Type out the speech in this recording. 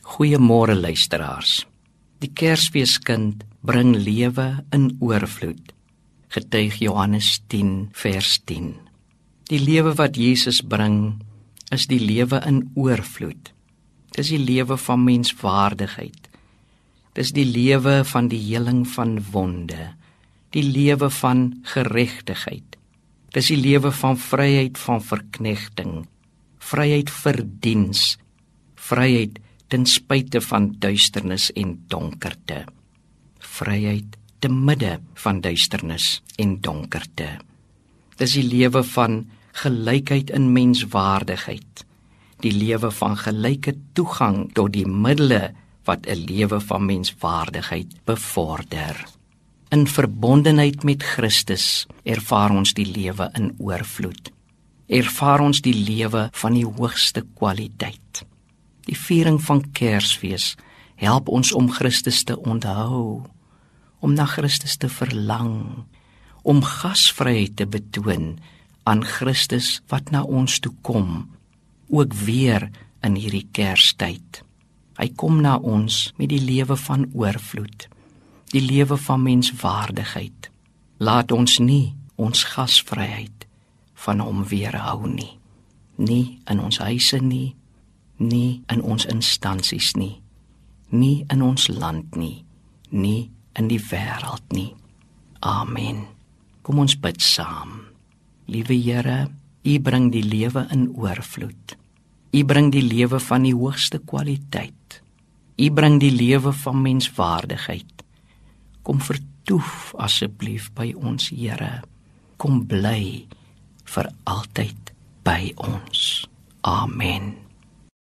Goeiemôre luisteraars. Die Kersfeeskind bring lewe in oorvloed. Getuig Johannes 10 vers 10. Die lewe wat Jesus bring is die lewe in oorvloed. Dis die lewe van menswaardigheid. Dis die lewe van die heling van wonde. Die lewe van geregtigheid. Dis die lewe van vryheid van verknegting. Vryheid vir diens. Vryheid ten spyte van duisternis en donkerte. Vryheid te midde van duisternis en donkerte. Dis die lewe van gelykheid in menswaardigheid. Die lewe van gelyke toegang tot die middele wat 'n lewe van menswaardigheid bevorder. In verbondenheid met Christus ervaar ons die lewe in oorvloed. Ervaar ons die lewe van die hoogste kwaliteit. Die viering van Kersfees help ons om Christus te onthou, om na Christus te verlang, om gasvryheid te betoon aan Christus wat na ons toe kom, ook weer in hierdie Kerstyd. Hy kom na ons met die lewe van oorvloed, die lewe van menswaardigheid. Laat ons nie ons gasvryheid van hom weerhou nie, nie in ons huise nie, nie in ons instansies nie, nie in ons land nie, nie in die wêreld nie. Amen. Kom ons bid saam. Liewe Here, U bring die lewe in oorvloed. U bring die lewe van die hoogste kwaliteit. U bring die lewe van menswaardigheid. Kom vertoef asseblief by ons, Here. Kom bly vir altyd by ons. Amen.